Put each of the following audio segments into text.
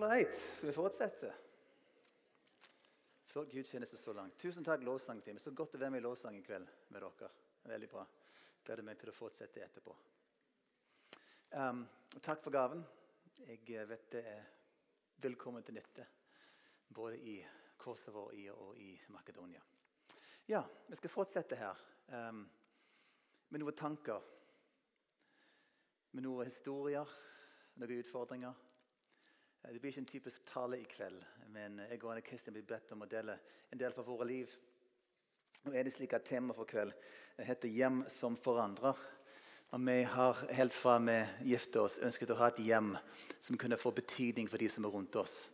Ålreit, skal vi fortsette? Før Gud finnes det så langt. Tusen takk, lovsangteam. Så godt å være med i lovsang i kveld med dere. Veldig bra. Gleder meg til å fortsette etterpå. Um, takk for gaven. Jeg eh, vet det er velkommen til nytte. Både i Kosovo og i Makedonia. Ja, vi skal fortsette her um, med noen tanker. Med noen historier, noen utfordringer. Eh, det blir ikke en typisk tale i kveld, men jeg og Anne Kristin blir bedt om å dele en del fra våre liv. Nå er det slik at Temaet for kveld heter 'Hjem som forandrer'. Og Vi har helt fra vi gifte oss, ønsket å ha et hjem som kunne få betydning for de som er rundt oss.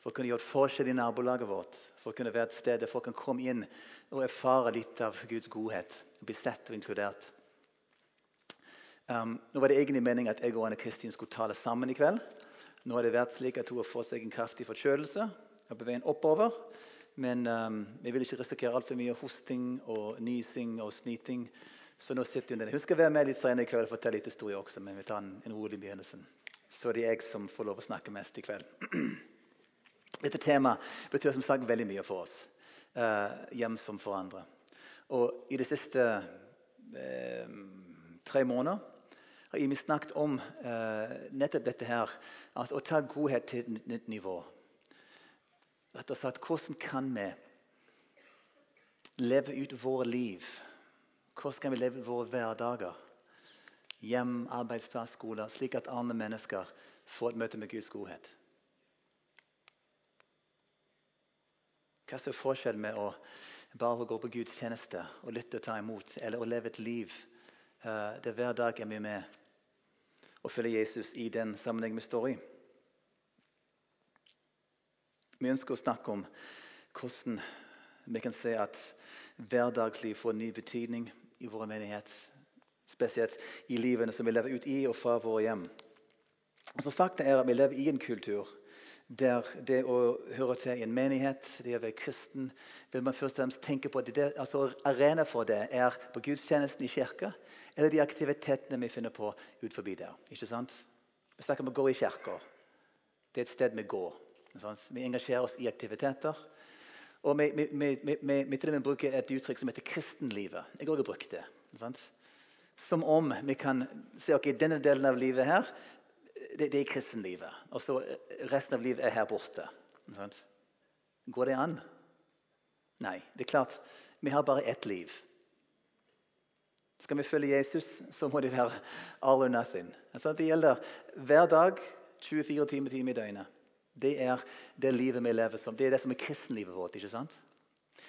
For å kunne gjøre forskjell i nabolaget vårt, for å kunne være et sted der folk kan komme inn og erfare litt av Guds godhet. og Bli sett og inkludert. Um, nå var det egentlig meningen at jeg og Anne Kristin skulle tale sammen i kveld. Nå har det vært slik at hun har fått seg en kraftig forkjølelse. er på veien oppover. Men um, jeg vil ikke risikere altfor mye hosting og nysing og sniting. Så nå sitter hun der. Hun skal være med litt senere i kveld og fortelle litt historie også. men vi tar en, en rolig begynnelse. Så det er jeg som får lov å snakke mest i kveld. Dette temaet betyr som sagt veldig mye for oss. Uh, hjem som for andre. Og i de siste uh, tre måneder har Imi snakket om uh, nettopp dette her. Altså å ta godhet til et nytt nivå. Rett og slett, Hvordan kan vi leve ut våre liv? Hvordan kan vi leve våre hverdager? Hjem, arbeidsplass, skoler. Slik at andre mennesker får et møte med Guds godhet. Hva er forskjellen med å bare gå på Guds tjeneste og lytte og ta imot, eller å leve et liv uh, der hver dag er vi med? Å følge Jesus i den sammenheng vi står i. Vi ønsker å snakke om hvordan vi kan se at hverdagsliv får ny betydning i vår menighet. Spesielt i livene som vi lever ut i og fra våre hjem. Altså, fakta er at Vi lever i en kultur der det å høre til i en menighet, det å være kristen vil man først og fremst tenke på at det, altså Arena for det er på gudstjenesten i kirka eller de aktivitetene vi finner på ut forbi der. Ikke sant? Vi snakker om å gå i kirka. Det er et sted vi går. Vi engasjerer oss i aktiviteter. Og vi, vi, vi, vi, vi bruker et uttrykk som heter 'kristenlivet'. Jeg har også brukt det. Sant? Som om vi kan se ok, denne delen av livet her, det, det er kristenlivet. Og så resten av livet er her borte. Sant? Går det an? Nei. Det er klart, vi har bare ett liv. Skal vi følge Jesus, så må det være all or nothing. Altså, det gjelder hver dag, 24 timer, timer i døgnet. Det er det livet vi lever som. Det er det som er kristenlivet vårt. ikke sant?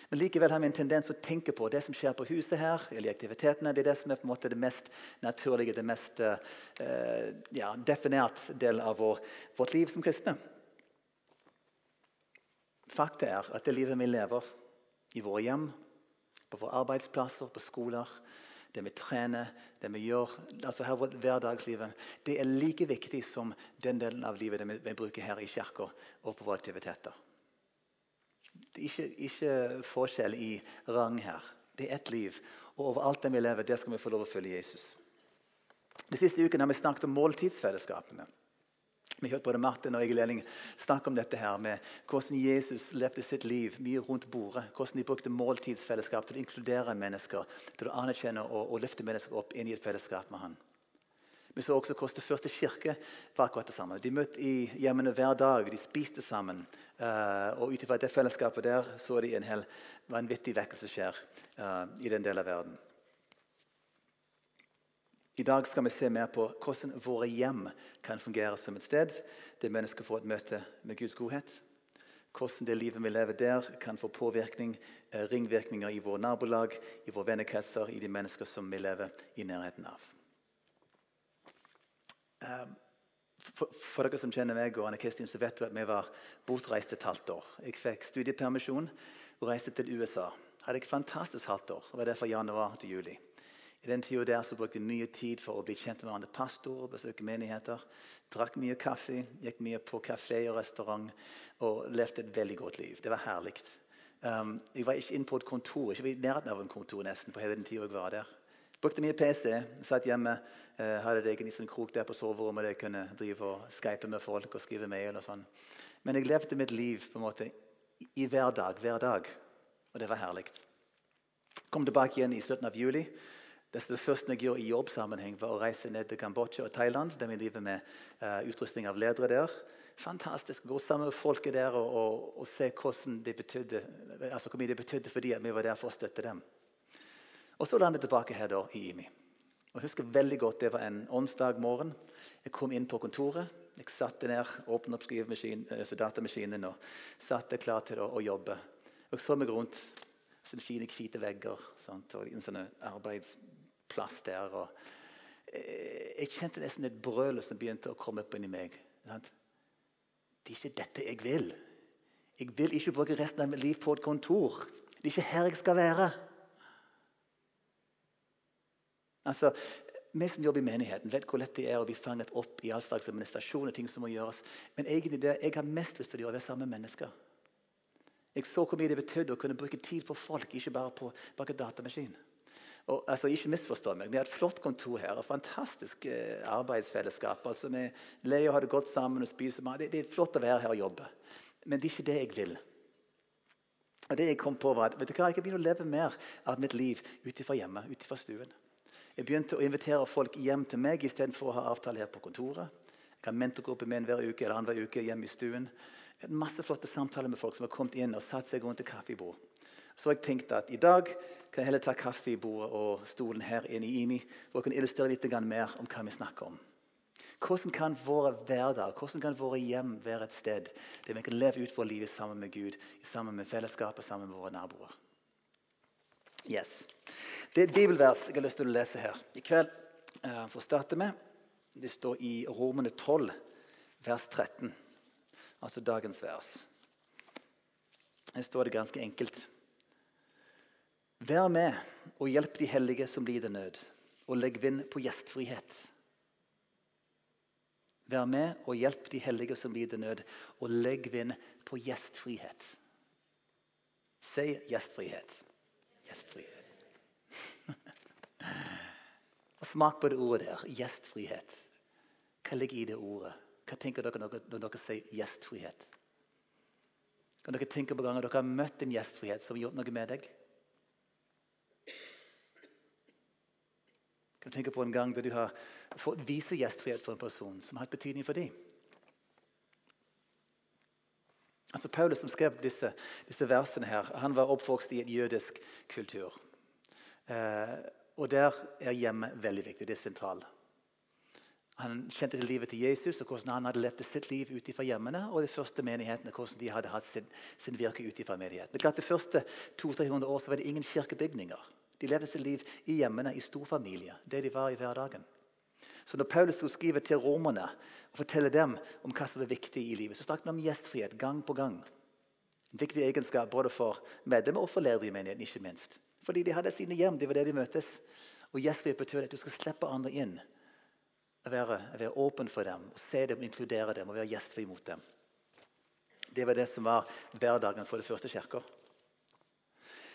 Men likevel har vi en tendens å tenke på det som skjer på huset her, eller aktivitetene. Det er det som er på en måte det mest naturlige, det mest uh, ja, definert del av vår, vårt liv som kristne. Fakta er at det livet vi lever i våre hjem, på våre arbeidsplasser, på skoler, det vi trener, det vi gjør altså her vårt hverdagslivet, det er like viktig som den delen av livet vi, vi bruker her i kirka og på våre aktiviteter. Det ikke, ikke, forskjell i rang her. Det er ett liv. Og overalt det vi lever, der skal vi få lov å følge Jesus. De siste ukene har vi snakket om måltidsfellesskapene. Vi hørte både Martin og Egil Elling snakke om dette her med hvordan Jesus levde sitt liv mye rundt bordet. Hvordan de brukte måltidsfellesskap til å inkludere mennesker, til å anerkjenne og, og løfte mennesker opp inn i et fellesskap med han. Vi så også hvordan det første kirke var akkurat det samme. De møtte i hjemmene hver dag, de spiste sammen. Uh, og ut ifra det fellesskapet der så de en hel vanvittig vekkelse skjer uh, i den delen av verden. I dag skal vi se mer på hvordan våre hjem kan fungere som et sted der mennesker får et møte med Guds godhet. Hvordan det livet vi lever der, kan få påvirkning, eh, ringvirkninger i våre nabolag, i våre vennekretser, i de mennesker som vi lever i nærheten av. Eh, for, for, dere som kjenner meg og Anne Kristin, så vet du at vi var bortreist et halvt år. Jeg fikk studiepermisjon og reiste til USA. Hadde et fantastisk halvt år. og var der fra januar til juli. I den tida der så brukte jeg mye tid for å bli kjent med andre pastorer, besøke menigheter. Drakk mye kaffe, gikk mye på kafé og restaurant og levde et veldig godt liv. Det var herlig. Um, jeg var ikke inne på et kontor, ikke i nærheten av en kontor nesten på hele den tida jeg var der. Brukte mye PC. Satt hjemme. Eh, hadde det egen sånn krok der på soverommet der jeg kunne drive og skype med folk og skrive mail. og sånn. Men jeg levde mitt liv på en måte i, hver dag, hver dag. Og det var herlig. Kom tilbake igjen i slutten av juli. Det, det første jeg gjorde i jobbsammenheng, var å reise ned til Kambodsja og Thailand. der vi driver med uh, utrustning av ledere der. Fantastisk å gå sammen med folket der og, og, og se det betydde, altså hvor mye det betydde for dem at vi var der for å støtte dem. Og så landet jeg tilbake her da, i IMI. Og jeg husker veldig godt, Det var en onsdag morgen. Jeg kom inn på kontoret. Jeg satte ned, åpnet opp altså datamaskinen og satt klar til å, å jobbe. Og så meg rundt. Sånne fine, hvite vegger sant? og en sånn arbeidsplass der. Og eh, jeg kjente nesten et brøl som begynte å komme opp inni meg. Sant? Det er ikke dette jeg vil. Jeg vil ikke bruke resten av mitt liv på et kontor. Det er ikke her jeg skal være. Altså, Vi som jobber i menigheten, vet hvor lett det er å bli fanget opp i all slags administrasjon. og ting som må gjøres. Men egentlig det, jeg har mest lyst til å gjøre, være sammen med mennesker. Jeg så hvor mye det betydde å kunne bruke tid på folk, ikke bare på bak en datamaskin. Og, altså, ikke misforstå meg. Vi har et flott kontor her og fantastisk eh, arbeidsfellesskap. altså Vi leier og har det godt sammen og spiser mat. Det, det, er flott å være her og jobbe. Men det er ikke det jeg vil. Og det Jeg kom på var at vet du hva, jeg kan begynne å leve mer av mitt liv ut ifra hjemmet, ut stuen. Jeg begynte å invitere folk hjem til meg istedenfor å ha avtale her på kontoret. Jeg har mentorgruppe med en hver uke eller annenhver uke hjemme i stuen. En masse flotte samtaler med folk som har kommet inn og satt seg rundt et kaffebord. Så jeg tenkte at i dag kan jeg heller ta kaffebordet og stolen her inne i IMI hvor jeg kan illustrere litt mer om hva vi snakker om. Hvordan kan våre hverdag, hvordan kan våre hjem være et sted der vi kan leve ut vårt liv sammen med Gud, sammen med fellesskapet, sammen med våre naboer? Yes. Det er et bibelvers jeg har lyst til å lese her i kveld. Uh, for å starte med, Det står i Romene 12, vers 13. Altså dagens vers. Her står det ganske enkelt. Vær med og hjelp de hellige som lider nød, og legg vind på gjestfrihet. Vær med og hjelp de hellige som lider nød, og legg vind på gjestfrihet. Si gjestfrihet. Gjestfrihet. Og Smak på det ordet der. Gjestfrihet. Hva ligger i det ordet? Hva tenker dere når dere sier gjestfrihet? Kan dere tenke på ganger dere har møtt en gjestfrihet som har gjort noe med deg? Kan du tenke på en gang da du har fått vise gjestfrihet for en person som har hatt betydning for deg? Altså Paulus som skrev disse, disse versene, her, han var oppvokst i en jødisk kultur. Eh, og Der er hjemmet veldig viktig. Det er sentralt. Han kjente til livet til Jesus og hvordan han hadde levd sitt liv ut fra hjemmene. Og de første menighetene, hvordan de hadde hatt sin, sin virke ut fra menigheten. Det de første 200-300 år så var det ingen kirkebygninger. De levde sitt liv i hjemmene, i storfamilie. Det de var i hverdagen. Så når Paulus skriver til romerne og forteller dem om hva som er viktig i livet, så snakker han om gjestfrihet gang på gang. En viktig egenskap både for medlemmer og for ledere i menigheten. ikke minst. Fordi de hadde sine hjem. Det var der de møtes. Og gjestfrihet betyr at du skal slippe andre inn. Være, være åpen for dem, se dem, inkludere dem og være gjestfri mot dem. Det var det som var hverdagen for det første kirka.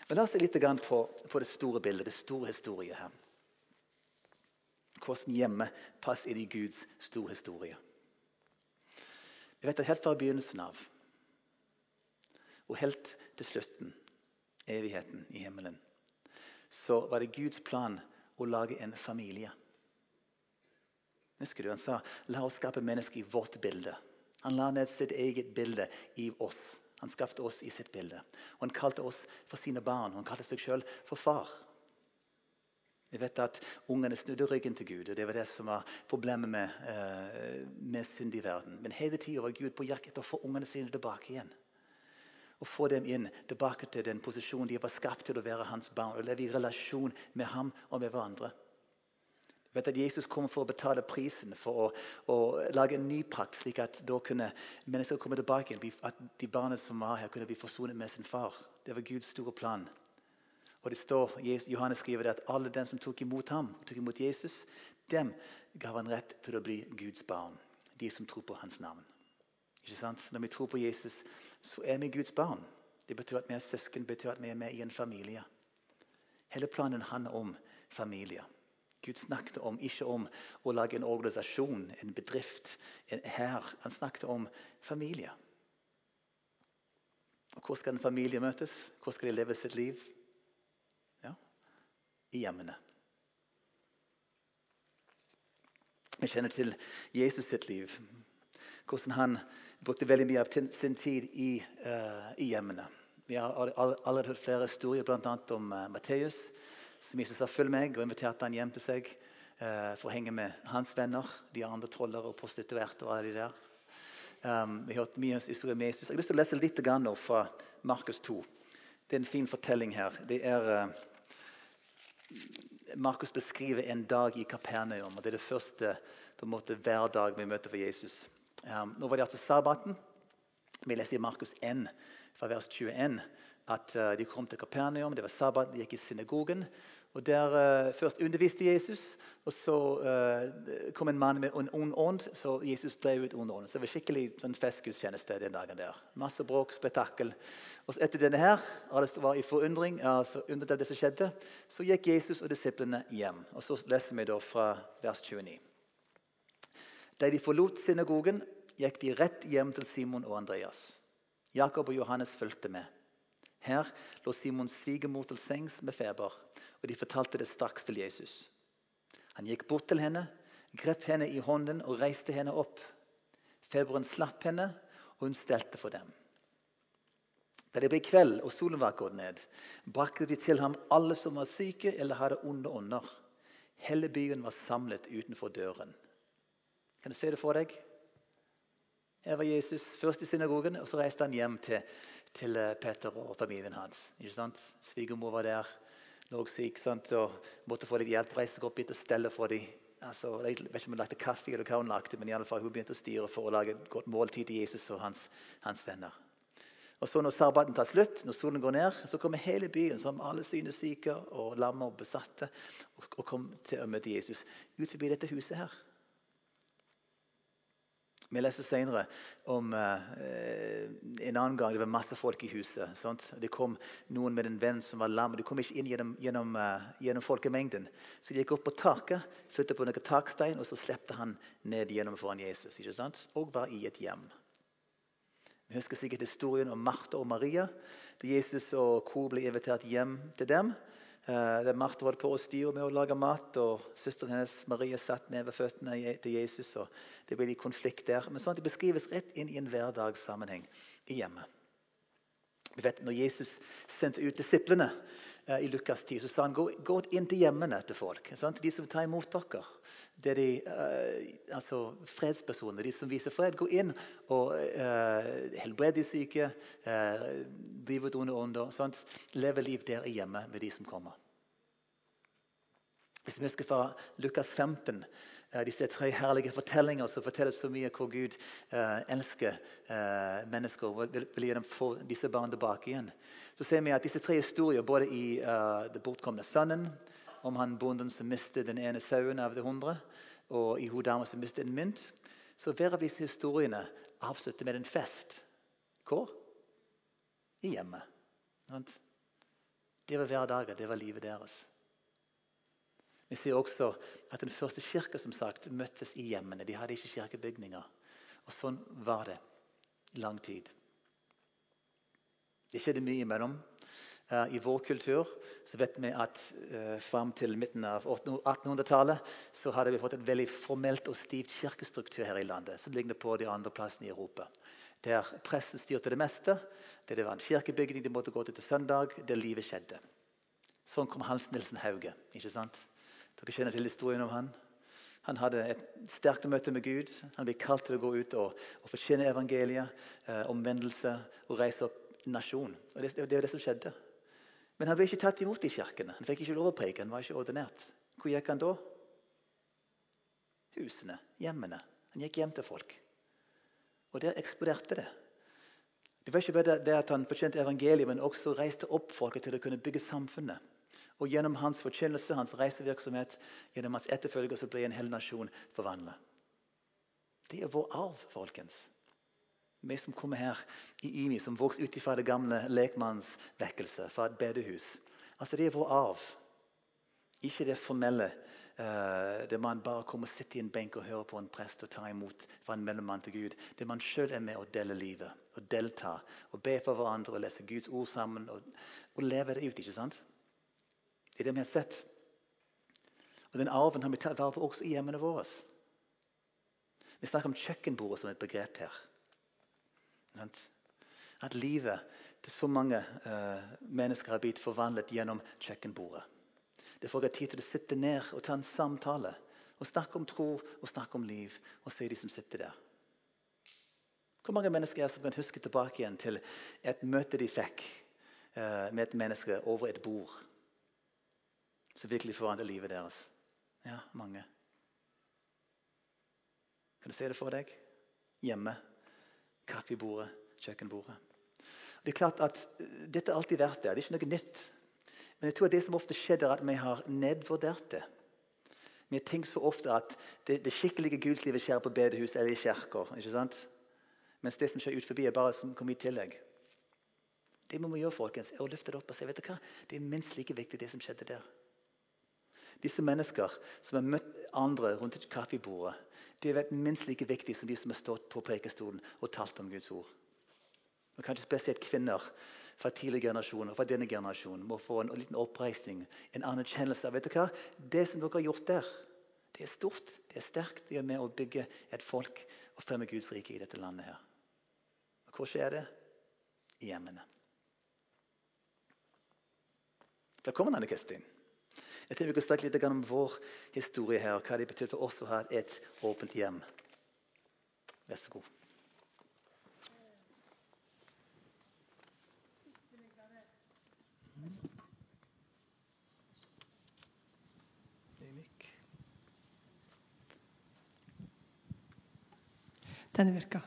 Men la oss se litt på, på, det store bildet, det store historiet her. Hvordan hjemmet passer inn i Guds store historie. Vi vet at Helt fra begynnelsen av og helt til slutten, evigheten i himmelen, så var det Guds plan å lage en familie. Husker du Han sa la oss skape mennesker i vårt bilde. Han la ned sitt eget bilde i oss. Han skapte oss i sitt bilde. Og han kalte oss for sine barn. Han kalte seg sjøl for far. Vi vet at Ungene snudde ryggen til Gud, og det var det som var problemet med, eh, med synd i verden. Men hele tida var Gud på jakt etter å få ungene sine tilbake igjen. Og få dem inn tilbake til den posisjonen de var skapt til å være hans barn. Og leve i relasjon med ham og med hverandre. Vet at Jesus kom for å betale prisen for å, å lage en ny prakt, slik at da kunne mennesker komme tilbake igjen. At de barna som var her, kunne bli forsonet med sin far. Det var Guds store plan. Og det står, Johannes skriver det at alle dem som tok imot ham, tok imot Jesus, dem gav han rett til å bli Guds barn. De som tror på hans navn. Ikke sant? Når vi tror på Jesus, så er vi Guds barn. Det betyr at vi er søsken, betyr at vi er med i en familie. Hele planen handler om familie. Gud snakket om, ikke om å lage en organisasjon, en bedrift, en hær. Han snakket om familie. Og Hvor skal en familie møtes? Hvor skal de leve sitt liv? Ja, I hjemmene. Vi kjenner til Jesus sitt liv. Hvordan han brukte veldig mye av sin tid i, uh, i hjemmene. Vi har allerede hørt flere historier, bl.a. om uh, Matteus, som Jesus sa følg meg, og inviterte han hjem til seg uh, for å henge med hans venner, de andre troller og prostituerte. og alle de der. Um, vi har hørt mye historier med Jesus. Jeg har lyst til å lese litt nå fra Markus 2. Det er en fin fortelling her. Det er... Markus beskriver en dag i Kapernaum. og Det er det første på en måte, hverdag vi møter for Jesus. Um, nå var det altså sabbaten. Vi leser i Markus 1, fra vers 21, at uh, de kom til Kapernaum. Det var sabbat, de gikk i synagogen. Og Der uh, først underviste Jesus, og så uh, kom en mann med en ond ånd. Så Jesus drev ut ond ånd. Så det var skikkelig sånn festgudstjeneste den dagen. der. Masse bråk, spetakkel. Og så etter denne her, alle var i forundring, altså undret av det som skjedde, så gikk Jesus og disiplene hjem. Og Så leser vi da fra vers 29. Da de forlot synagogen, gikk de rett hjem til Simon og Andreas. Jakob og Johannes fulgte med. Her lå Simons svigermor til sengs med feber og de fortalte det straks til Jesus. Han gikk bort til henne, grep henne i hånden og reiste henne opp. Feberen slapp henne, og hun stelte for dem. Da det ble kveld og solen var gått ned, brakte de til ham alle som var syke eller hadde onde ånder. Hele byen var samlet utenfor døren. Kan du se det for deg? Her var Jesus først i synagogen, og så reiste han hjem til, til eh, Peter og familien hans. Svigermor var der lå syk sant, og måtte få litt hjelp. Reise seg opp hit og stelle for dem. Altså, jeg vet ikke om hun lagde kaffe, eller hva hun lagde, men i alle fall, hun begynte å styre for å lage et godt måltid til Jesus og hans, hans venner. Og så Når sabbaten tar slutt, når solen går ned, så kommer hele byen som alle synes syke og lamme og besatte, og, og kom til å møte Jesus ut forbi dette huset her. Vi leser senere om eh, en annen gang det var masse folk i huset. Sant? Det kom noen med en venn som var lam. De kom ikke inn gjennom, gjennom, uh, gjennom folkemengden. Så de gikk opp på taket, flyttet på noen takstein, og så slepte han ned gjennom foran Jesus. ikke sant? Og var i et hjem. Vi husker sikkert historien om Martha og Maria. Da Jesus og kor ble invitert hjem til dem. Uh, der Martha var på styre med å lage mat, og søsteren hennes Marie satt ned ved føttene til Jesus. og Det ble litt konflikt der. Men sånn at det beskrives rett inn i en hverdagssammenheng i hjemmet. Vi vet Når Jesus sendte ut disiplene i Lukas 10, så sa han gå, gå inn til hjemmene til folk. Sant? De som tar imot dere. Det er de, uh, altså fredspersoner, de som viser fred. Gå inn og uh, helbred de syke, uh, driv ut onde ånder. Leve liv der i hjemmet med de som kommer. Hvis vi husker fra Lukas 15 disse tre herlige fortellinger som forteller så mye hvor Gud eh, elsker eh, mennesker og vil, vil gi dem få disse barna tilbake igjen. Så ser vi at disse tre historier, både i uh, Det bortkomne sønnen, om han bonden som mistet den ene sauen av det hundre, og i hun dama som mistet en mynt, så hver av disse historiene avslutter med en fest. Hvor? I hjemmet. Det var hverdager, det var livet deres. Vi ser også at den første kirka som sagt, møttes i hjemmene. De hadde ikke kirkebygninger. Og sånn var det lang tid. Det skjedde mye mellom. Uh, I vår kultur så vet vi at uh, fram til midten av 1800-tallet så hadde vi fått et veldig formelt og stivt kirkestruktur her i landet, som ligner på de andre plassene i Europa. Der pressen styrte det meste, der det var en kirkebygning de måtte gå til til søndag, der livet skjedde. Sånn kom Hans Nilsen Hauge. ikke sant? Dere kjenner til historien om han. Han hadde et sterkt møte med Gud. Han ble kalt til å gå ut og, og fortjene evangeliet, eh, omvendelse og reise opp nasjon. Og det, det var det som skjedde. Men han ble ikke tatt imot i kirkene. Han fikk ikke lov å preke. Han var ikke ordinert. Hvor gikk han da? Husene, hjemmene. Han gikk hjem til folk. Og der eksploderte det. Det var ikke bare det at han fortjente evangeliet, men også reiste opp folket til å kunne bygge samfunnet. Og gjennom hans forkynnelse, hans reisevirksomhet, gjennom hans etterfølger så ble en hel nasjon forvandlet. Det er vår arv, folkens. Vi som kommer her i IMI, som vokste ut fra det gamle lekmannsvekkelse, fra et bedehus. Altså, Det er vår arv. Ikke det formelle det der man bare kommer og sitter i en benk og hører på en prest og tar imot fra en mellommann til Gud. Det man sjøl er med og deler livet og deltar og ber for hverandre og leser Guds ord sammen og, og lever det ut. ikke sant? Det er det vi har sett. Og Den arven har vi tatt vare på også i hjemmene våre. Vi snakker om kjøkkenbordet som et begrep her. At livet til så mange uh, mennesker har blitt forvandlet gjennom kjøkkenbordet. Det får jeg tid til å sitte ned og ta en samtale og snakke om tro og snakke om liv og se de som sitter der. Hvor mange mennesker er som kan huske tilbake igjen til et møte de fikk uh, med et menneske over et bord, som virkelig forandrer livet deres? Ja, mange. Kan du se det for deg? Hjemme. Kaffebordet, kjøkkenbordet. Det er klart at eh, Dette har alltid vært der. Det er ikke noe nytt. Men jeg tror det som ofte skjedde, er at vi har nedvurdert det. Vi har tenkt så ofte at det, det skikkelige gudslivet skjer på bedehus eller i kirker. Mens det som skjer ut forbi, er bare som kommer i tillegg. Det må vi gjøre, folkens, er å løfte det opp og si vet du hva? det er minst like viktig det som skjedde der. Disse mennesker som har møtt andre rundt et kaffebordet, de har vært minst like viktige som de som har stått på prekestolen og talt om Guds ord. Og Kanskje spesielt kvinner fra tidligere generasjoner fra denne generasjonen må få en, en liten oppreisning, en anerkjennelse av vet du hva? Det som dere har gjort der, det er stort, det er sterkt. Det er med å bygge et folk og fremme Guds rike i dette landet. her. Og Hvor skjer det? I hjemmene. Da kommer Anne Kristin. Jeg tror Vi kan snakke litt om vår historie her, og hva det betyr for oss å ha et åpent hjem. Vær så god. Denne virker.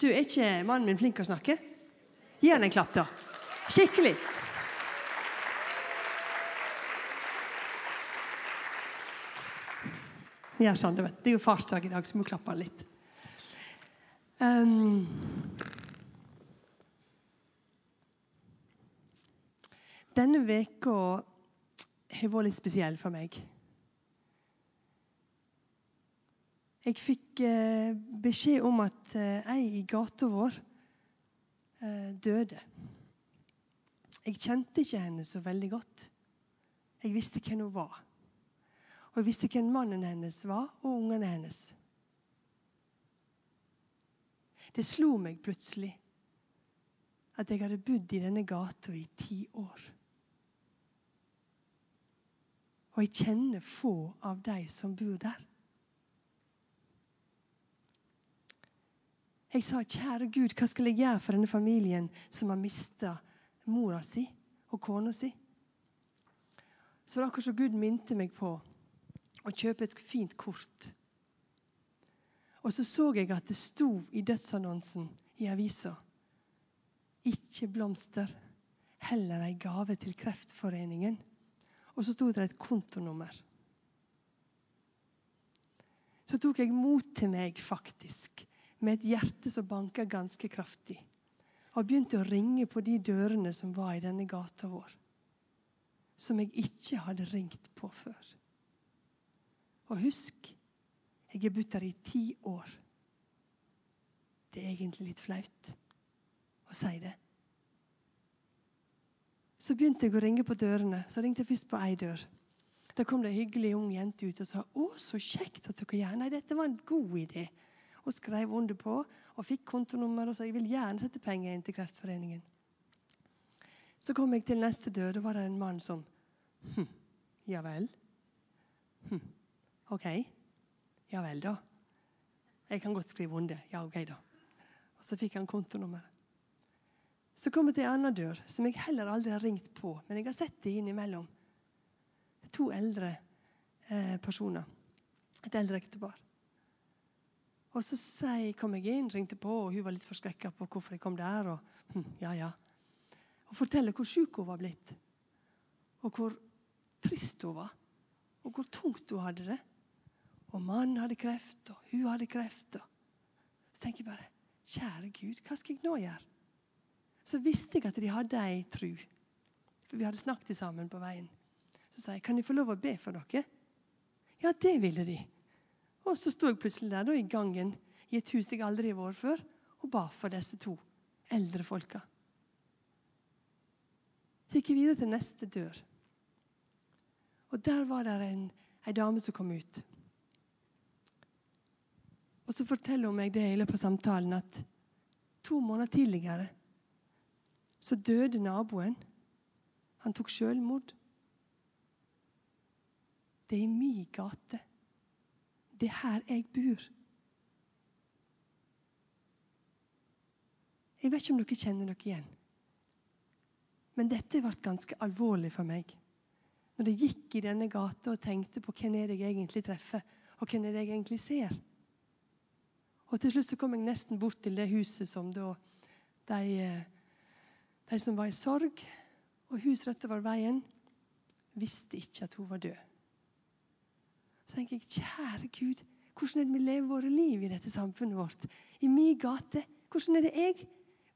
Du, Er ikke mannen min flink å snakke? Gi han en klapp, da. Skikkelig. Ja, sånn, det, det er jo farsdag i dag, så vi må klappe litt. Um, denne veka har vært litt spesiell for meg. Jeg fikk eh, beskjed om at eh, ei i gata vår eh, døde. Jeg kjente ikke henne så veldig godt. Jeg visste hvem hun var. Og jeg visste hvem mannen hennes var, og ungene hennes. Det slo meg plutselig at jeg hadde bodd i denne gata i ti år. Og jeg kjenner få av de som bor der. Jeg sa, 'Kjære Gud, hva skal jeg gjøre for denne familien som har mista mora si og kona si?' Så det er akkurat som Gud minte meg på og kjøpe et fint kort. Og så så jeg at det sto i dødsannonsen i avisa ikke blomster, heller ei gave til Kreftforeningen. Og så sto det et kontonummer. Så tok jeg mot til meg, faktisk, med et hjerte som banka ganske kraftig, og begynte å ringe på de dørene som var i denne gata vår, som jeg ikke hadde ringt på før. Og husk, jeg har bodd her i ti år. Det er egentlig litt flaut å si det. Så begynte jeg å ringe på dørene. Så ringte jeg først på ei dør. Da kom det ei hyggelig ung jente ut og sa 'Å, så kjekt at dere gjør Nei, dette var en god idé. Og skrev under på og fikk kontonummer og sa jeg vil gjerne sette penger inn til Kreftforeningen. Så kom jeg til neste dør. Da var det en mann som Hm, ja vel. Hm. OK. Ja vel, da. Jeg kan godt skrive under. Ja, OK, da. Og så fikk han kontonummeret. Så kom jeg til en annen dør, som jeg heller aldri har ringt på. Men jeg har sett det innimellom. To eldre eh, personer. Et eldre ektepar. Og så kom jeg inn, ringte på, og hun var litt forskrekka på hvorfor jeg kom der. Og hm, ja, ja. Og forteller hvor sjuk hun var blitt. Og hvor trist hun var. Og hvor tungt hun hadde det. Og mannen hadde kreft, og hun hadde kreft. Så tenker jeg bare Kjære Gud, hva skal jeg nå gjøre? Så visste jeg at de hadde ei tru. For vi hadde snakket sammen på veien. Så sa jeg kan jeg få lov å be for dere. Ja, det ville de. Og så sto jeg plutselig der da, i gangen i et hus jeg aldri har vært før, og ba for disse to eldre folka. Så gikk jeg videre til neste dør. Og der var det en, ei dame som kom ut. Og så forteller hun meg det i løpet av samtalen at to måneder tidligere så døde naboen. Han tok selvmord. Det er i mi gate. Det er her jeg bor. Jeg vet ikke om dere kjenner dere igjen. Men dette ble ganske alvorlig for meg. Når jeg gikk i denne gata og tenkte på hvem er det jeg egentlig treffer, og hvem er det jeg egentlig ser. Og Til slutt så kom jeg nesten bort til det huset som da de, de som var i sorg, og hus rett over veien, visste ikke at hun var død. Så tenker jeg, kjære Gud, hvordan er det vi lever våre liv i dette samfunnet vårt? I min gate. Hvordan er det jeg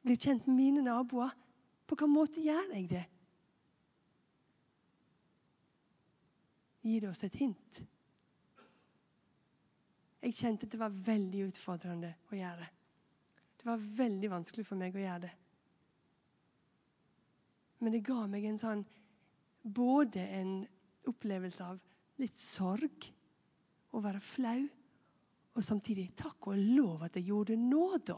blir kjent med mine naboer? På hvilken måte gjør jeg det? Gi det oss et hint. Jeg kjente at det var veldig utfordrende å gjøre. Det var veldig vanskelig for meg å gjøre det. Men det ga meg en sånn Både en opplevelse av litt sorg, å være flau, og samtidig takk og lov at jeg gjorde det nå, da.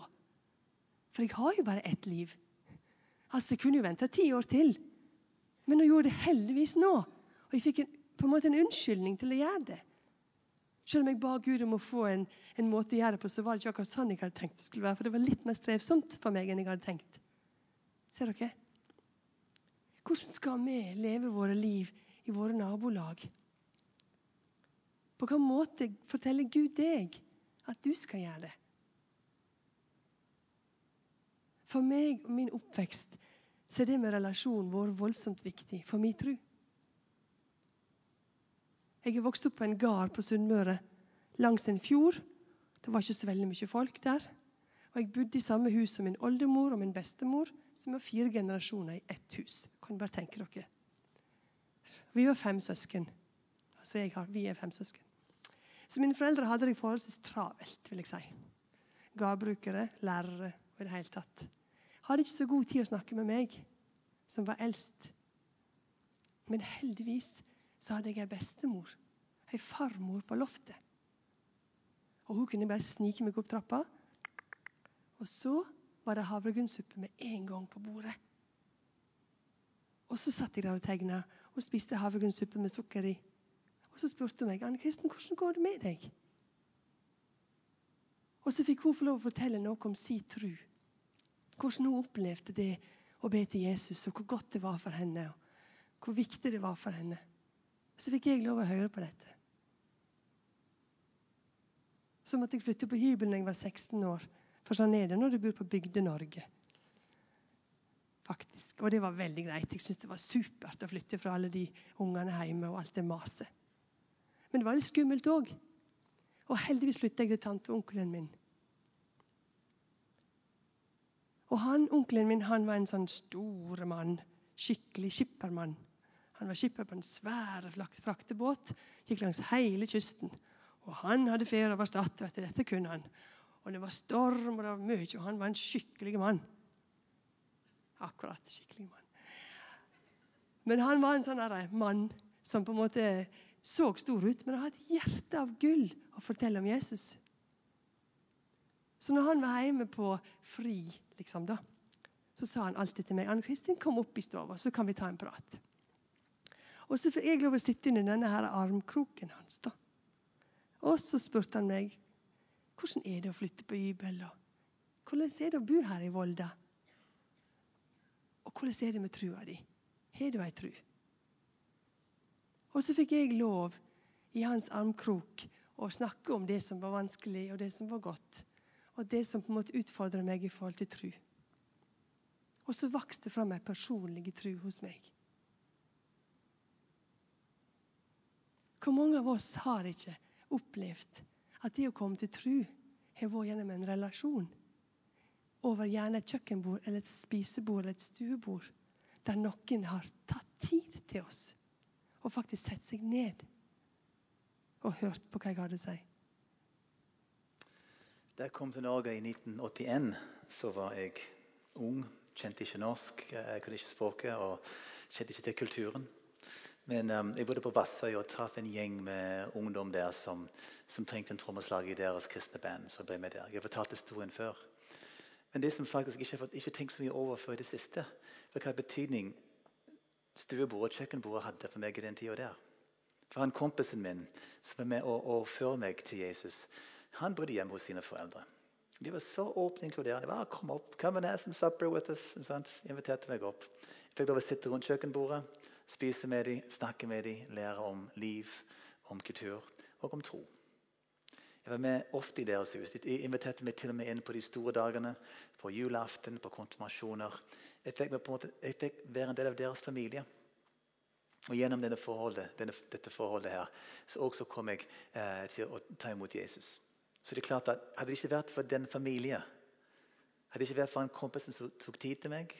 For jeg har jo bare ett liv. Altså, Jeg kunne jo venta ti år til. Men jeg gjorde det heldigvis nå. Og jeg fikk en, på en måte en unnskyldning til å gjøre det. Selv om jeg ba Gud om å få en, en, måte å gjøre det på, så var det ikke akkurat sånn jeg hadde tenkt det skulle være. For det var litt mer strevsomt for meg enn jeg hadde tenkt. Ser dere? Hvordan skal vi leve våre liv i våre nabolag? På hvilken måte forteller Gud deg at du skal gjøre det? For meg og min oppvekst så er det med relasjonen vår voldsomt viktig for min tro. Jeg er vokst opp på en gard på Sunnmøre langs en fjord. Det var ikke så veldig mye folk der. Og Jeg bodde i samme hus som min oldemor og min bestemor, som var fire generasjoner i ett hus. Kan bare tenke dere. Vi var fem søsken. Altså har, vi er fem søsken. Så mine foreldre hadde det forholdsvis travelt, vil jeg si. Gardbrukere, lærere og i det hele tatt. Hadde ikke så god tid å snakke med meg, som var eldst. Men heldigvis så hadde jeg ei bestemor, ei farmor på loftet. Og Hun kunne bare snike meg opp trappa. Og så var det havregrynsuppe med en gang på bordet. Og så satt jeg der og tegna og spiste havregrynsuppe med sukker i. Og så spurte hun meg Anne Kristen, hvordan går det med deg. Og så fikk hun få lov å fortelle noe om sin tru. Hvordan hun opplevde det å be til Jesus, og hvor godt det var for henne. og Hvor viktig det var for henne. Så fikk jeg lov å høre på dette. Så måtte jeg flytte på hybel da jeg var 16 år. For sånn er det når du bor på Bygde-Norge faktisk. Og det var veldig greit. Jeg syntes det var supert å flytte fra alle de ungene hjemme og alt det maset. Men det var litt skummelt òg. Og heldigvis flytta jeg til tante og onkelen min. Og han, Onkelen min han var en sånn stor mann. Skikkelig skippermann. Han var skipper på en svær fraktebåt. Gikk langs hele kysten. Og han hadde ferie over Stad. Dette kunne han. Og det var storm, og det var mye, og han var en skikkelig mann akkurat skikkelig mann. Men han var en sånn mann som på en måte så stor ut, men han hadde et hjerte av gull å fortelle om Jesus. Så når han var hjemme på fri, liksom da, så sa han alltid til meg Anne Kristin, kom opp i stua, så kan vi ta en prat. Og så fikk jeg lov å sitte inn i denne her armkroken hans. da. Og så spurte han meg hvordan er det å flytte på hybel. Hvordan er det å bo her i Volda? Og hvordan er det med trua di? Har du ei tru? Og så fikk jeg lov i hans armkrok å snakke om det som var vanskelig, og det som var godt. Og det som på en måte utfordra meg i forhold til tru. Og så vokste det fram ei personlig tru hos meg. Hvor mange av oss har ikke opplevd at det å komme til tro har vært gjennom en relasjon? over gjerne et kjøkkenbord eller et spisebord eller et stuebord, der noen har tatt tid til oss og faktisk sett seg ned og hørt på hva jeg hadde å si. Da jeg kom til Norge i 1981, så var jeg ung. Kjente ikke norsk, jeg kunne ikke språket og kjente ikke til kulturen. Men um, jeg bodde på Vassøy og traff en gjeng med ungdom der som, som trengte en trommeslager i deres kristne band. så ble med der. Jeg har fortalt historien før. Men det som faktisk ikke har ikke tenkt så mye over før i det siste, var hva betydning stuebordet og kjøkkenbordet hadde for meg i den tida der. For han kompisen min som var med å, og føre meg til Jesus, han bodde hjemme hos sine foreldre. De var så åpne inkluderende. Bare, kom opp, come and have some supper with us. Sant? Inviterte meg opp. Jeg fikk lov å sitte rundt kjøkkenbordet, spise med dem, snakke med dem, lære om liv, om kultur og om tro. Jeg var med ofte i deres hus. De inviterte meg til og med inn på de store dagene. På julaften, på konfirmasjoner. Jeg fikk, måte, jeg fikk være en del av deres familie. Og Gjennom denne forholdet, denne, dette forholdet her, så også kom jeg eh, til å ta imot Jesus. Så det er klart at Hadde det ikke vært for den familien, hadde det ikke vært for en kompis som tok tid til meg,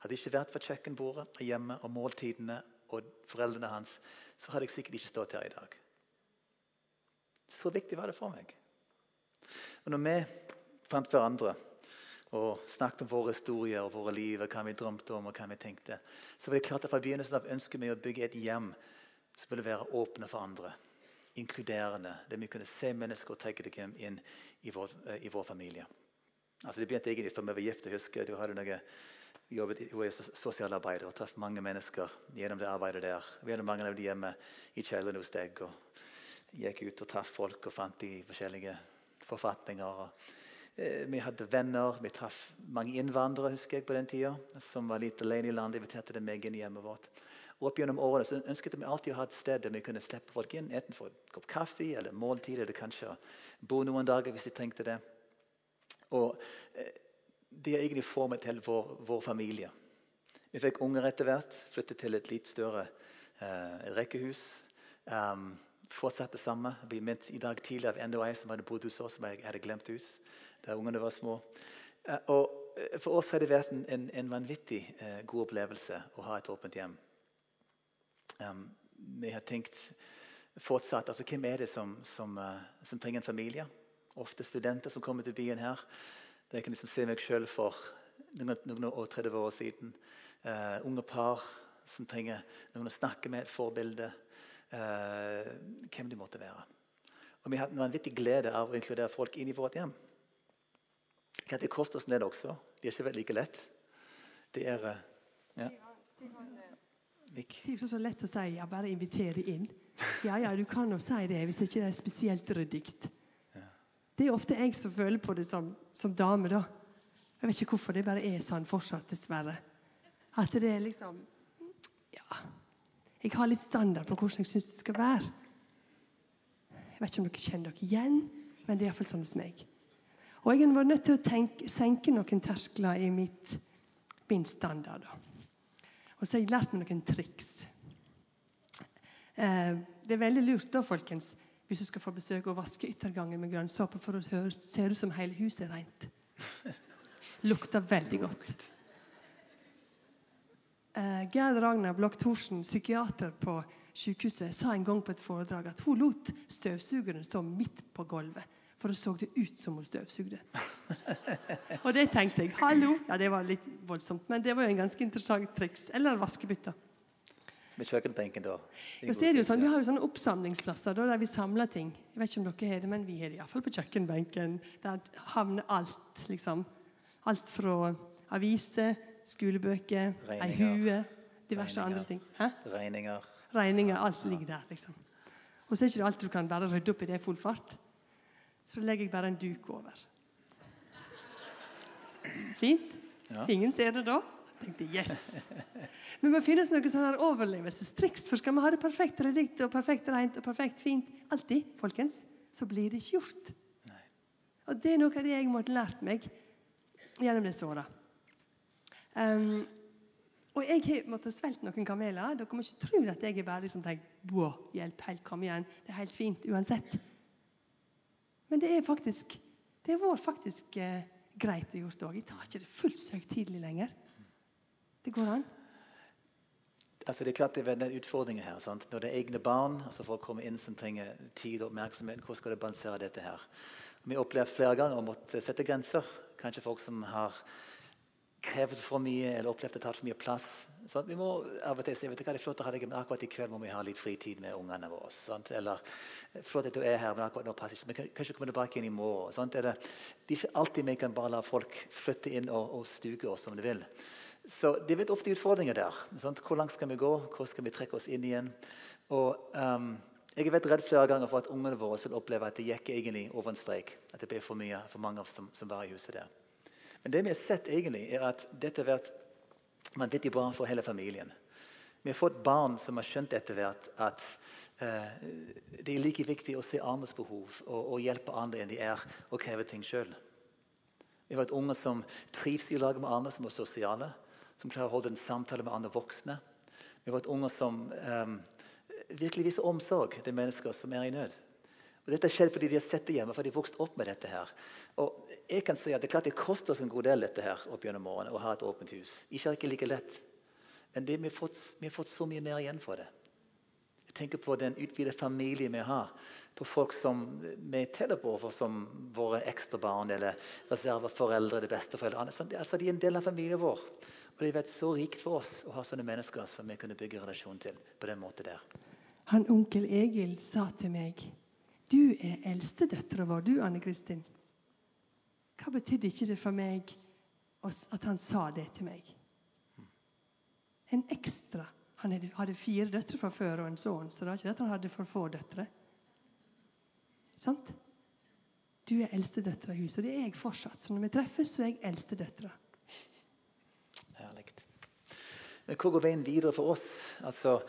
hadde det ikke vært for kjøkkenbordet hjemme og måltidene og foreldrene hans, så hadde jeg sikkert ikke stått her i dag. Så viktig var det for meg. Og når vi fant hverandre og snakket om våre historier og våre liv, og hva vi drømte om og hva vi tenkte, så var det klart at fra begynnelsen av ønsket vi å bygge et hjem som ville være åpne for andre inkluderende, der vi kunne se mennesker og trekke dem inn i vår, eh, i vår familie. Altså Det begynte egentlig før vi var gift. Jeg husker du hadde noe jobbet i sosialarbeider og traff mange mennesker gjennom det arbeidet der. Vi hadde mange av dem hjemme i kjelleren hos deg. og Gikk ut og traff folk og fant de forskjellige forfatninger. Og, eh, vi hadde venner. Vi traff mange innvandrere husker jeg på den tida, som var litt alene i landet. Inviterte dem meg inn i hjemmet vårt. Og opp gjennom årene så ønsket vi alltid å ha et sted der vi kunne slippe folk inn. Enten for en kopp kaffe eller måltid, eller kanskje bo noen dager hvis de trengte det. Og eh, Det er egentlig formet til vår, vår, familie. Vi fikk unger etter hvert. Flyttet til et litt større eh, rekkehus. Um, det samme. Vi minnet i dag tidlig av enda som hadde bodd hos oss, som jeg hadde glemt ut da ungene var små. Uh, og eh, For oss har det vært en, en, en vanvittig uh, god opplevelse å ha et åpent hjem. Um, vi har tenkt fortsatt altså Hvem er det som, som, uh, som, trenger en familie? Ofte studenter som kommer til byen her. Jeg kan liksom se meg sjøl for noen, noen år, 30 år siden. Uh, unge par som trenger noen å snakke med, et forbilde. Uh, hvem de måtte være. Og Vi har en vanvittig glede av å inkludere folk inn i vårt hjem. Det koster oss ned også. Det er ikke vært like lett. Det er ja. Det er så lett å si ja, bare invitere inn. Ja, ja, du kan jo si det hvis det ikke er spesielt ryddig. Det er ofte jeg som føler på det som, som dame. da. Jeg vet ikke hvorfor det bare er sånn fortsatt, dessverre. At det er liksom Ja. Jeg har litt standard på hvordan jeg syns det skal være. Jeg vet ikke om dere kjenner dere igjen, men det er iallfall sånn hos meg. Og jeg har vært nødt til å tenke, senke noen terskler i mitt, min standard. da. Og så har jeg lært meg noen triks. Eh, det er veldig lurt da, folkens, hvis du skal få besøk og vaske yttergangen med grønnsåpe for å se ut som hele huset er rent. Lukter veldig godt. Eh, Gerd Ragnar Blokk Thorsen, psykiater på sykehuset, sa en gang på et foredrag at hun lot støvsugeren stå midt på gulvet for det så det ut som hun støvsugde. Og det tenkte jeg. Hallo! Ja, Det var litt voldsomt, men det var jo en ganske interessant triks. Eller vaskebytta. Med kjøkkenbenken, da? Ja, så er det jo sånn, Vi har jo sånne oppsamlingsplasser da, der vi samler ting. Jeg vet ikke om dere har det, men vi har det iallfall på kjøkkenbenken. Der havner alt, liksom. Alt fra aviser, skolebøker, ei hue, diverse Regninger. andre ting. Hæ? Regninger. Regninger. Alt ligger der, liksom. Og så er det ikke alt du kan bare rydde opp i det i full fart. Så legger jeg bare en duk over. Fint? Ja. Ingen ser det da? Tenkte yes. Men må finnes noen sånne overlevelsestriks. For skal vi ha det perfekt redikt og perfekt rent og perfekt fint alltid, folkens, så blir det ikke gjort. Nei. Og Det er noe av det jeg måtte lært meg gjennom disse åra. Um, og jeg har måttet svelte noen kameler. Dere må ikke tro at jeg er bare liksom tenker, hjelp, helt, kom igjen. Det er helt fint uansett. Men det er faktisk det har vært faktisk eh, greit å gjøre òg. Jeg tar ikke det fullt så høytidelig lenger. Det går an. Altså, det er klart det er en utfordring her. Sant? Når det er egne barn altså folk kommer inn som trenger tid og oppmerksomhet, hvordan skal du balansere dette her? Vi har opplevd flere ganger å måtte sette grenser. Kanskje folk som har krevd for mye eller opplevd det tatt for mye plass. Sant? Vi må av og til si vet du hva, det er flott å ha deg, men akkurat i kveld må vi ha litt fritid med ungene våre. Sant? Eller flott at du er her, men akkurat nå passer ikke. Men kanskje kommer tilbake inn i morgen. Sant? Eller, det er ikke alltid vi kan bare la folk flytte inn og, og stuke oss som de vil. Så det er ofte utfordringer der. Sant? Hvor langt skal vi gå? Hvor skal vi trekke oss inn igjen? Og um, jeg har vært redd flere ganger for at ungene våre vil oppleve at det gikk egentlig over en strek. At det ble for mye for mange som, som var i huset der. Men det vi har sett, egentlig, er at dette har vært vanvittig bra for hele familien. Vi har fått barn som har skjønt etter hvert at uh, det er like viktig å se andres behov og, og hjelpe andre enn de er og kreve ting sjøl. Vi har vært unger som trives i lag med andre, som er sosiale. Som klarer å holde en samtale med andre voksne. Vi har fått unger som um, virkelig viser omsorg til mennesker som er i nød. Og dette skjedde fordi de har sett det hjemme, fordi de har vokst opp med dette. her. Og jeg kan si at Det er klart det koster oss en god del dette her opp gjennom årene, å ha et åpent hus. Ikke er ikke like lett. Men det, vi, har fått, vi, har fått, så mye mer igjen for det. Jeg tenker på den utvidede familien vi har. På folk som vi teller på for som våre ekstrabarn eller reserveforeldre. beste foreldre. Altså, de er en del av familien vår. Og det har vært så rikt for oss å ha sånne mennesker som vi kunne bygge relasjon til. på den måten der. Han onkel Egil sa til meg Du er eldstedøtra vår, du, Anne Kristin. Hva betydde ikke det for meg at han sa det til meg? En ekstra. Han hadde fire døtre fra før og en sønn, så det var ikke at han hadde for få døtre. Sant? Du er eldstedøtra i huset, og det er jeg fortsatt. Så når vi treffes, så er jeg eldstedøtra. Herlig. Men hvor går veien videre for oss? Altså,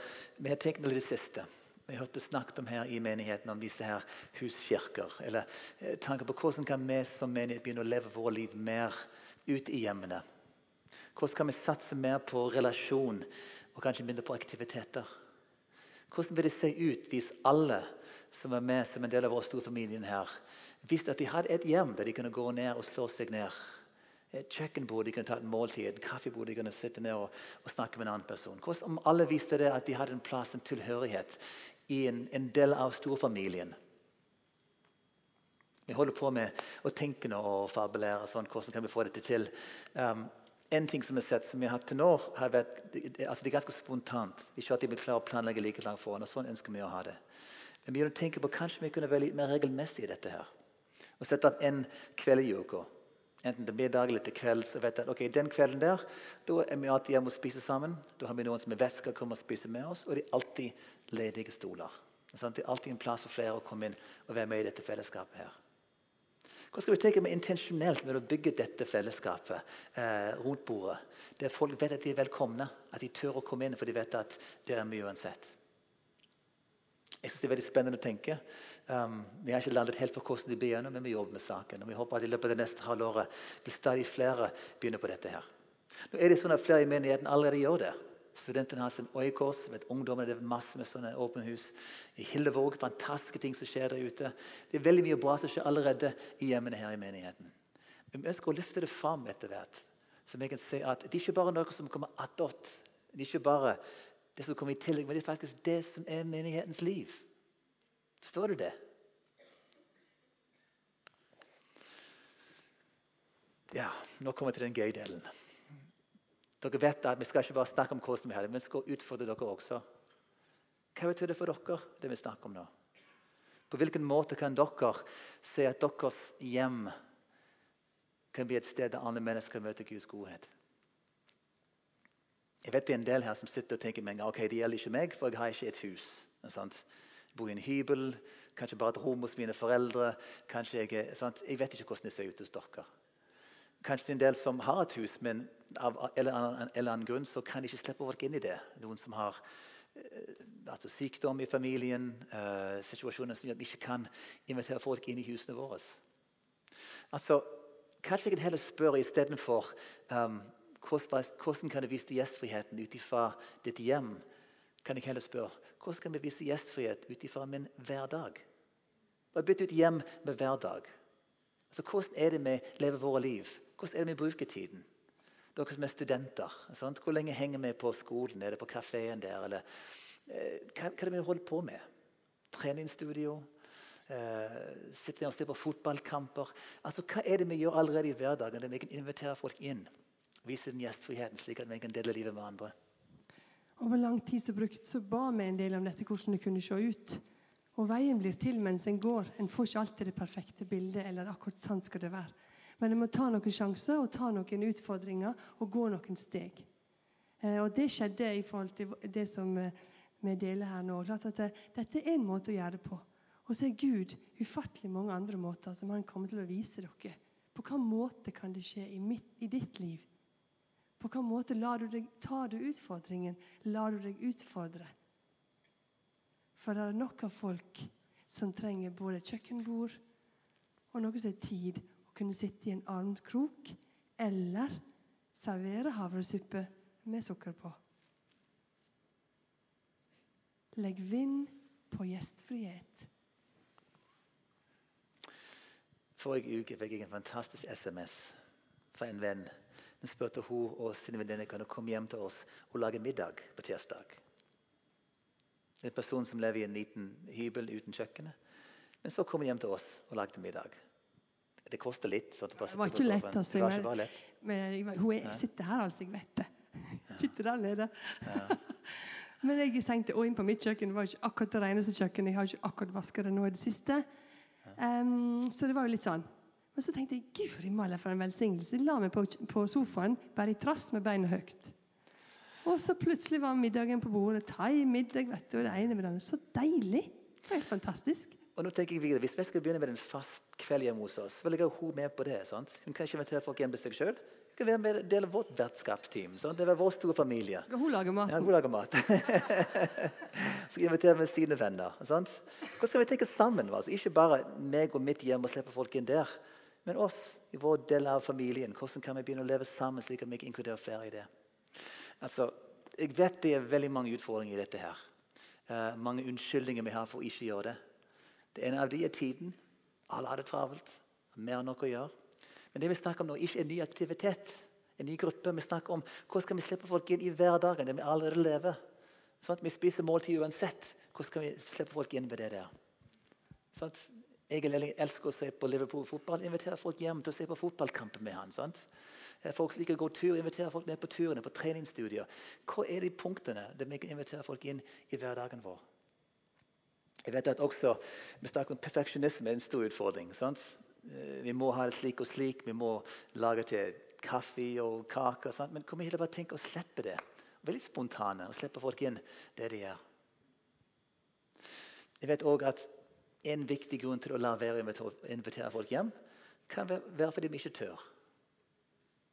vi har tenkt noe det siste. Vi hørte snakket om her i menigheten om disse her huskirker. Eller eh, tanker på hvordan kan vi som menighet begynne å leve vårt liv mer ut i hjemmene. Hvordan kan vi satse mer på relasjon og kanskje mindre på aktiviteter? Hvordan vil det se ut hvis alle som er med som en del av vår store familie her, visste at de hadde et hjem der de kunne gå ned og slå seg ned? Et kjøkkenbord de kunne ta et måltid, et kaffebord de kunne sitte ned og, og snakke med en annen person. Hvordan om alle visste det at de hadde en plass, en tilhørighet, i en, en del av storfamilien? Vi holder på med å tenke nå og fabulere. Sånn, hvordan kan vi få dette til? Um, en ting som, sett, som vi har hatt til nå, har vært, altså det er ganske spontant. Ikke at de klare å planlegge like langt foran. og Sånn ønsker vi å ha det. Men vi tenke på kanskje vi kunne være litt mer regelmessige i dette. her. Og Sette av en kveld i uka Enten til middag eller til kveld. så vet jeg at ok, Den kvelden der da er vi alltid hjemme og spiser sammen. Da har vi noen som er væsker kommer og spiser med oss. Og det er alltid ledige stoler. Det er alltid en plass for flere å komme inn og være med i dette fellesskapet. her. Hva skal vi tenke med intensjonelt med å bygge dette fellesskapet eh, rundt bordet? Der folk vet at de er velkomne, at de tør å komme inn for de vet at det er mye uansett. Jeg synes Det er veldig spennende å tenke. Um, vi har ikke landet helt på hvordan de begynner, men vi jobber med saken. og vi håper at i løpet av det neste halvåret vil stadig flere begynne på dette. her. Nå er det sånn at Flere i menigheten allerede gjør det. Studentene har sin øyekors. vet Ungdommene det er masse med sånne åpne hus. I Hillevåg fantastiske ting som skjer der ute. Det er veldig mye bra som skjer allerede i hjemmene her i menigheten. Men vi ønsker å løfte det fram etter hvert. Så vi kan se at det er ikke bare noe som kommer attåt. Det er ikke bare det som kommer i tillegg, men det er faktisk det som er menighetens liv. Forstår du det? Ja, nå kommer vi til den gøye delen. Dere vet at Vi skal ikke bare snakke om hvordan vi har det, men vi skal utfordre dere også. Hva betyr det for dere, det vi snakker om nå? På hvilken måte kan dere se at deres hjem kan bli et sted der andre mennesker møter Guds godhet? Jeg vet det er en del her som sitter og tenker meg, ok, det gjelder ikke meg, for jeg har ikke et hus. Sant? Jeg bor i en hybel, kanskje bare et rom hos mine foreldre. kanskje Jeg sant? Jeg vet ikke hvordan det ser ut hos dere. Kanskje det er en del som har et hus, men av en eller annen, grunn så kan de ikke slippe folk inn i det. Noen som har eh, altså sykdom i familien, uh, situasjoner som gjør at vi ikke kan invitere folk inn i husene våre. Altså, Kanskje jeg heller spørre istedenfor um, hvordan kan du vise gjestfriheten ut ifra ditt hjem? Kan jeg heller spørre, Hvordan kan vi vise gjestfrihet ut ifra min hverdag? Hva bytte ut hjem med hverdag? Altså, hvordan er det vi lever våre liv? Hvordan er det vi bruker tiden? dere som er studenter. Sant? Hvor lenge henger vi på skolen? Er det på kafeen der? Eller, eh, hva, hva er det vi holder på med? Treningsstudio? Eh, sitter og ser på fotballkamper? Altså, Hva er det vi gjør allerede i hverdagen? Der vi kan invitere folk inn. Vise den gjestfriheten, slik at vi kan dele livet med andre. Over lang tid så, brukt, så ba vi en del om dette, hvordan det kunne se ut. Og veien blir til mens en går. En får ikke alltid det perfekte bildet. eller akkurat sånn skal det være. Men en må ta noen sjanser og ta noen utfordringer og gå noen steg. Eh, og Det skjedde i forhold til det som eh, vi deler her nå. At det, Dette er en måte å gjøre det på. Og så er Gud ufattelig mange andre måter som han kommer til å vise dere. På hvilken måte kan det skje i, mitt, i ditt liv? På hvilken måte lar du deg, tar du utfordringen? Lar du deg utfordre? For det er nok av folk som trenger både kjøkkenbord og noe som er tid, å kunne sitte i en armkrok eller servere havresuppe med sukker på. Legg vind på gjestfrihet. Forrige uke fikk jeg en fantastisk SMS fra en venn. Den spurte hun og sine venninner kunne komme hjem til oss og lage middag på tirsdag. En person som lever i en liten hybel uten kjøkkenet. Men så kom hun hjem til oss og lagde middag. Det koster litt. det, var ikke lett. Altså, det var ikke bare lett. Men, hun er, sitter her, altså. Jeg vet det. Sitter der nede. Ja. men jeg tenkte å, inn på mitt kjøkken det var ikke akkurat det reneste kjøkkenet. Jeg har ikke akkurat vasket det nå i det siste. Um, så det var jo litt sånn. Men så tenkte jeg guri malla for en velsignelse. La meg på, på sofaen bare i trass med beina høyt. Og så plutselig var middagen på bordet. Thai-middag vet du, og det ene med det Så deilig! Det var helt fantastisk. Og nå tenker jeg videre, Hvis vi skal begynne med en fast kveld hjemme hos oss, vil jeg ha hun med på det. sant? Hun kan ikke invitere folk hjem til seg sjøl. Hun kan være med del av vårt vertskapsteam. Sant? Det er vår store familie. Hun lager mat? Ja, hun lager mat. skal invitere med sine venner. Sant? Hvordan skal vi tenke sammen? Altså? Ikke bare meg og mitt hjem og slippe folk inn der. Men oss i vår del av familien. Hvordan kan vi begynne å leve sammen slik at vi ikke inkluderer flere i det? Altså, jeg vet det er veldig mange utfordringer i dette. her. Uh, mange unnskyldninger vi har for å ikke gjøre det. Det ene av de er tiden. Alle har det travelt. Mer enn noe å gjøre. Men det vi snakker om nå, ikke en ny aktivitet. En ny gruppe. Vi snakker om hvordan skal vi slippe folk inn i hverdagen, der vi allerede lever. Sånn vi spiser måltid uansett. Hvordan skal vi slippe folk inn ved det der? Sånn jeg elsker å se på Liverpool-fotball. Inviterer folk hjem til å se på fotballkampen med han. Eh, folk liker å gå tur, inviterer folk med på turene, på treningsstudier. Hva er de punktene der vi kan invitere folk inn i hverdagen vår? Jeg vet at også, Vi snakker om perfeksjonisme er en stor utfordring. Sant? Eh, vi må ha det slik og slik. Vi må lage til kaffe og kaker. Sant? Men kan vi heller bare tenke å slippe det. Være litt spontane og slippe folk inn der de er. Jeg vet også at En viktig grunn til å la være å invitere folk hjem kan være fordi vi ikke tør.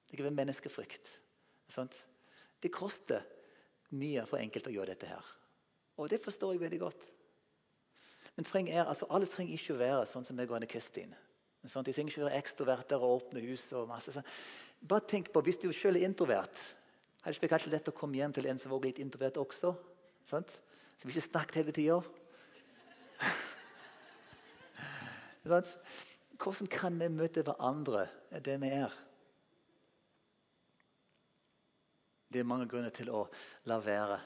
Det kan være menneskefrykt. Sant? Det koster mye for enkelte å gjøre dette her. Og det forstår jeg veldig godt. Men er, altså, alle trenger ikke å være sånn som meg og Anne Kristin. Sånn, de trenger ikke være ekstroverter og åpne hus. og masse sånn. Bare tenk på, Hvis du selv er introvert, hadde det ikke kanskje lett å komme hjem til en som var litt introvert også? Sant? Som ikke snakket hele tida. Hvordan kan vi møte hverandre det vi er? Det er mange grunner til å la være.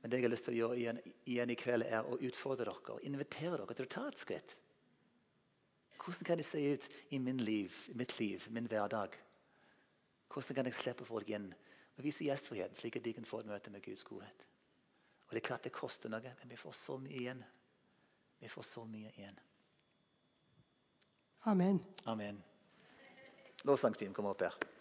Men det jeg har lyst til å gjøre igjen, igjen i kveld, er å utfordre dere og invitere dere til å ta et skritt. Hvordan kan det se ut i min liv, mitt liv, min hverdag? Hvordan kan jeg slippe folk inn og vise gjestfrihet, slik at de kan få et møte med Guds godhet? Og Det er klart det koster noe, men vi får så mye igjen. Vi får så mye igjen. Amen. Amen. Lovsangsteam, kom opp her.